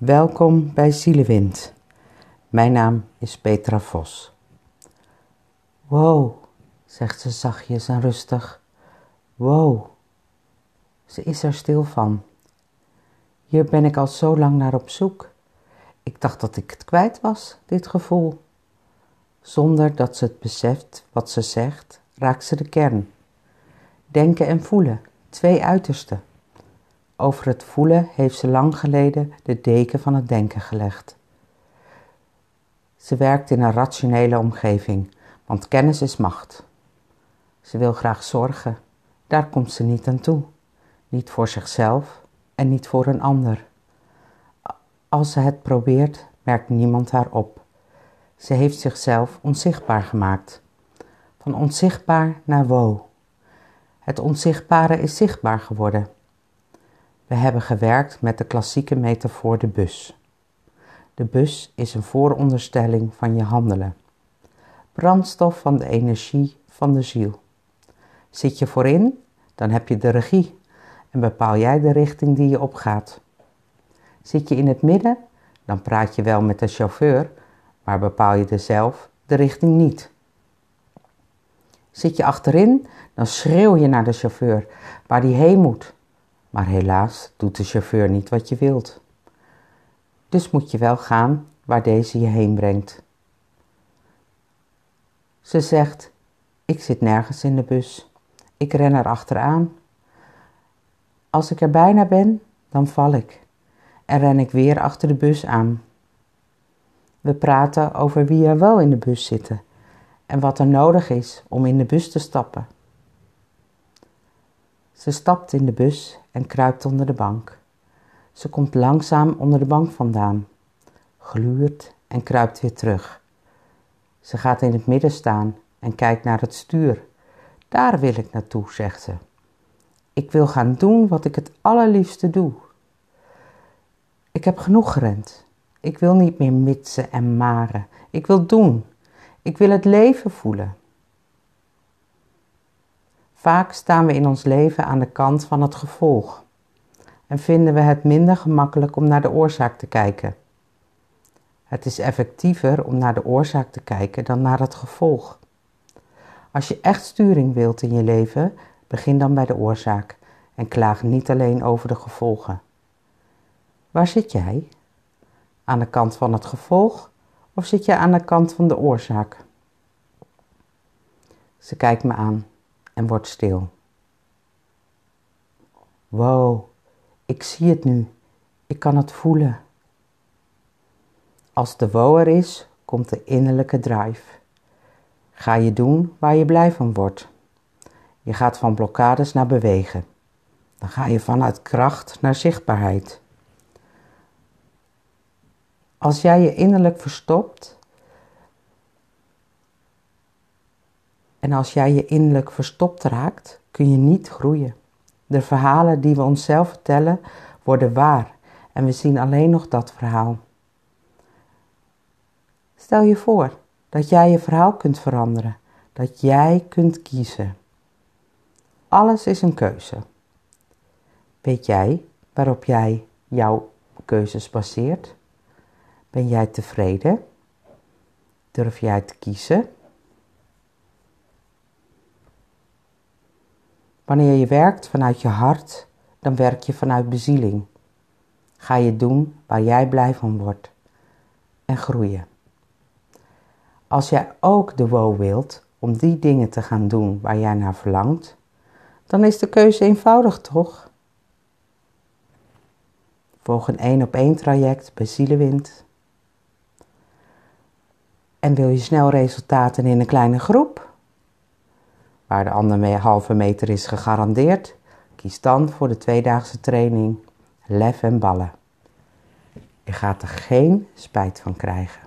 Welkom bij Zielewind. Mijn naam is Petra Vos. Wow, zegt ze zachtjes en rustig. Wow, ze is er stil van. Hier ben ik al zo lang naar op zoek. Ik dacht dat ik het kwijt was, dit gevoel. Zonder dat ze het beseft wat ze zegt, raakt ze de kern. Denken en voelen, twee uitersten. Over het voelen heeft ze lang geleden de deken van het denken gelegd. Ze werkt in een rationele omgeving, want kennis is macht. Ze wil graag zorgen, daar komt ze niet aan toe. Niet voor zichzelf en niet voor een ander. Als ze het probeert, merkt niemand haar op. Ze heeft zichzelf onzichtbaar gemaakt. Van onzichtbaar naar wo. Het onzichtbare is zichtbaar geworden. We hebben gewerkt met de klassieke metafoor de bus. De bus is een vooronderstelling van je handelen. Brandstof van de energie van de ziel. Zit je voorin, dan heb je de regie en bepaal jij de richting die je opgaat. Zit je in het midden, dan praat je wel met de chauffeur, maar bepaal je er zelf de richting niet. Zit je achterin, dan schreeuw je naar de chauffeur waar die heen moet. Maar helaas doet de chauffeur niet wat je wilt. Dus moet je wel gaan waar deze je heen brengt. Ze zegt: Ik zit nergens in de bus. Ik ren er achteraan. Als ik er bijna ben, dan val ik en ren ik weer achter de bus aan. We praten over wie er wel in de bus zitten en wat er nodig is om in de bus te stappen. Ze stapt in de bus en kruipt onder de bank. Ze komt langzaam onder de bank vandaan, gluurt en kruipt weer terug. Ze gaat in het midden staan en kijkt naar het stuur. Daar wil ik naartoe, zegt ze. Ik wil gaan doen wat ik het allerliefste doe. Ik heb genoeg gerend. Ik wil niet meer mitsen en maren. Ik wil doen. Ik wil het leven voelen. Vaak staan we in ons leven aan de kant van het gevolg en vinden we het minder gemakkelijk om naar de oorzaak te kijken. Het is effectiever om naar de oorzaak te kijken dan naar het gevolg. Als je echt sturing wilt in je leven, begin dan bij de oorzaak en klaag niet alleen over de gevolgen. Waar zit jij? Aan de kant van het gevolg of zit jij aan de kant van de oorzaak? Ze kijkt me aan en wordt stil. Wow, ik zie het nu. Ik kan het voelen. Als de wow er is, komt de innerlijke drive. Ga je doen waar je blij van wordt. Je gaat van blokkades naar bewegen. Dan ga je vanuit kracht naar zichtbaarheid. Als jij je innerlijk verstopt en als jij je innerlijk verstopt raakt, kun je niet groeien. De verhalen die we onszelf vertellen worden waar en we zien alleen nog dat verhaal. Stel je voor dat jij je verhaal kunt veranderen, dat jij kunt kiezen. Alles is een keuze. Weet jij waarop jij jouw keuzes baseert? Ben jij tevreden? Durf jij te kiezen? Wanneer je werkt vanuit je hart, dan werk je vanuit bezieling. Ga je doen waar jij blij van wordt en groeien. Als jij ook de wow wilt om die dingen te gaan doen waar jij naar verlangt, dan is de keuze eenvoudig toch? Volg een één op één traject bij Zielewind. En wil je snel resultaten in een kleine groep? Waar de andere halve meter is gegarandeerd, kies dan voor de tweedaagse training Lef en Ballen. Je gaat er geen spijt van krijgen.